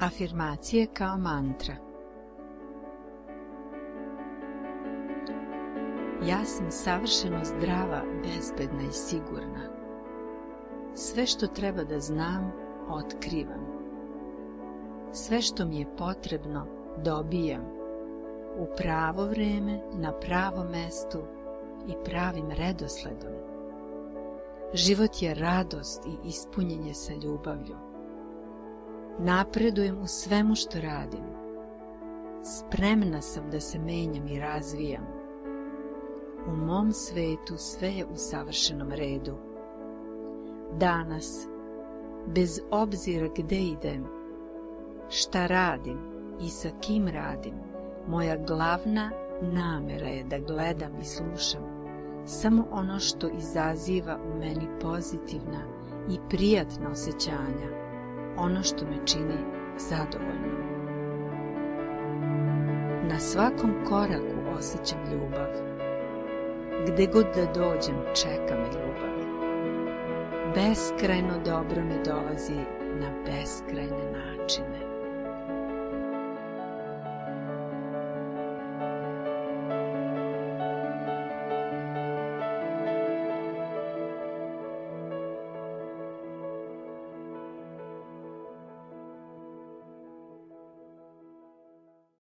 Afirmacije kao mantra Ja sam savršeno zdrava, bezbedna i sigurna. Sve što treba da znam, otkrivam. Sve što mi je potrebno, dobijam. U pravo vreme, na pravom mestu i pravim redosledom. Život je radost i ispunjenje sa ljubavlju. Napredujem u svemu što radim. Spremna sam da se menjam i razvijam. U mom svetu sve je u savršenom redu. Danas, bez obzira gde idem, šta radim i sa kim radim, moja glavna namera je da gledam i slušam samo ono što izaziva u meni pozitivna i prijatna osjećanja, ono što me čini zadovoljnom. Na svakom koraku osjećam ljubav. Gde god da dođem, čeka me ljubav. Beskrajno dobro mi dolazi na beskrajne načine.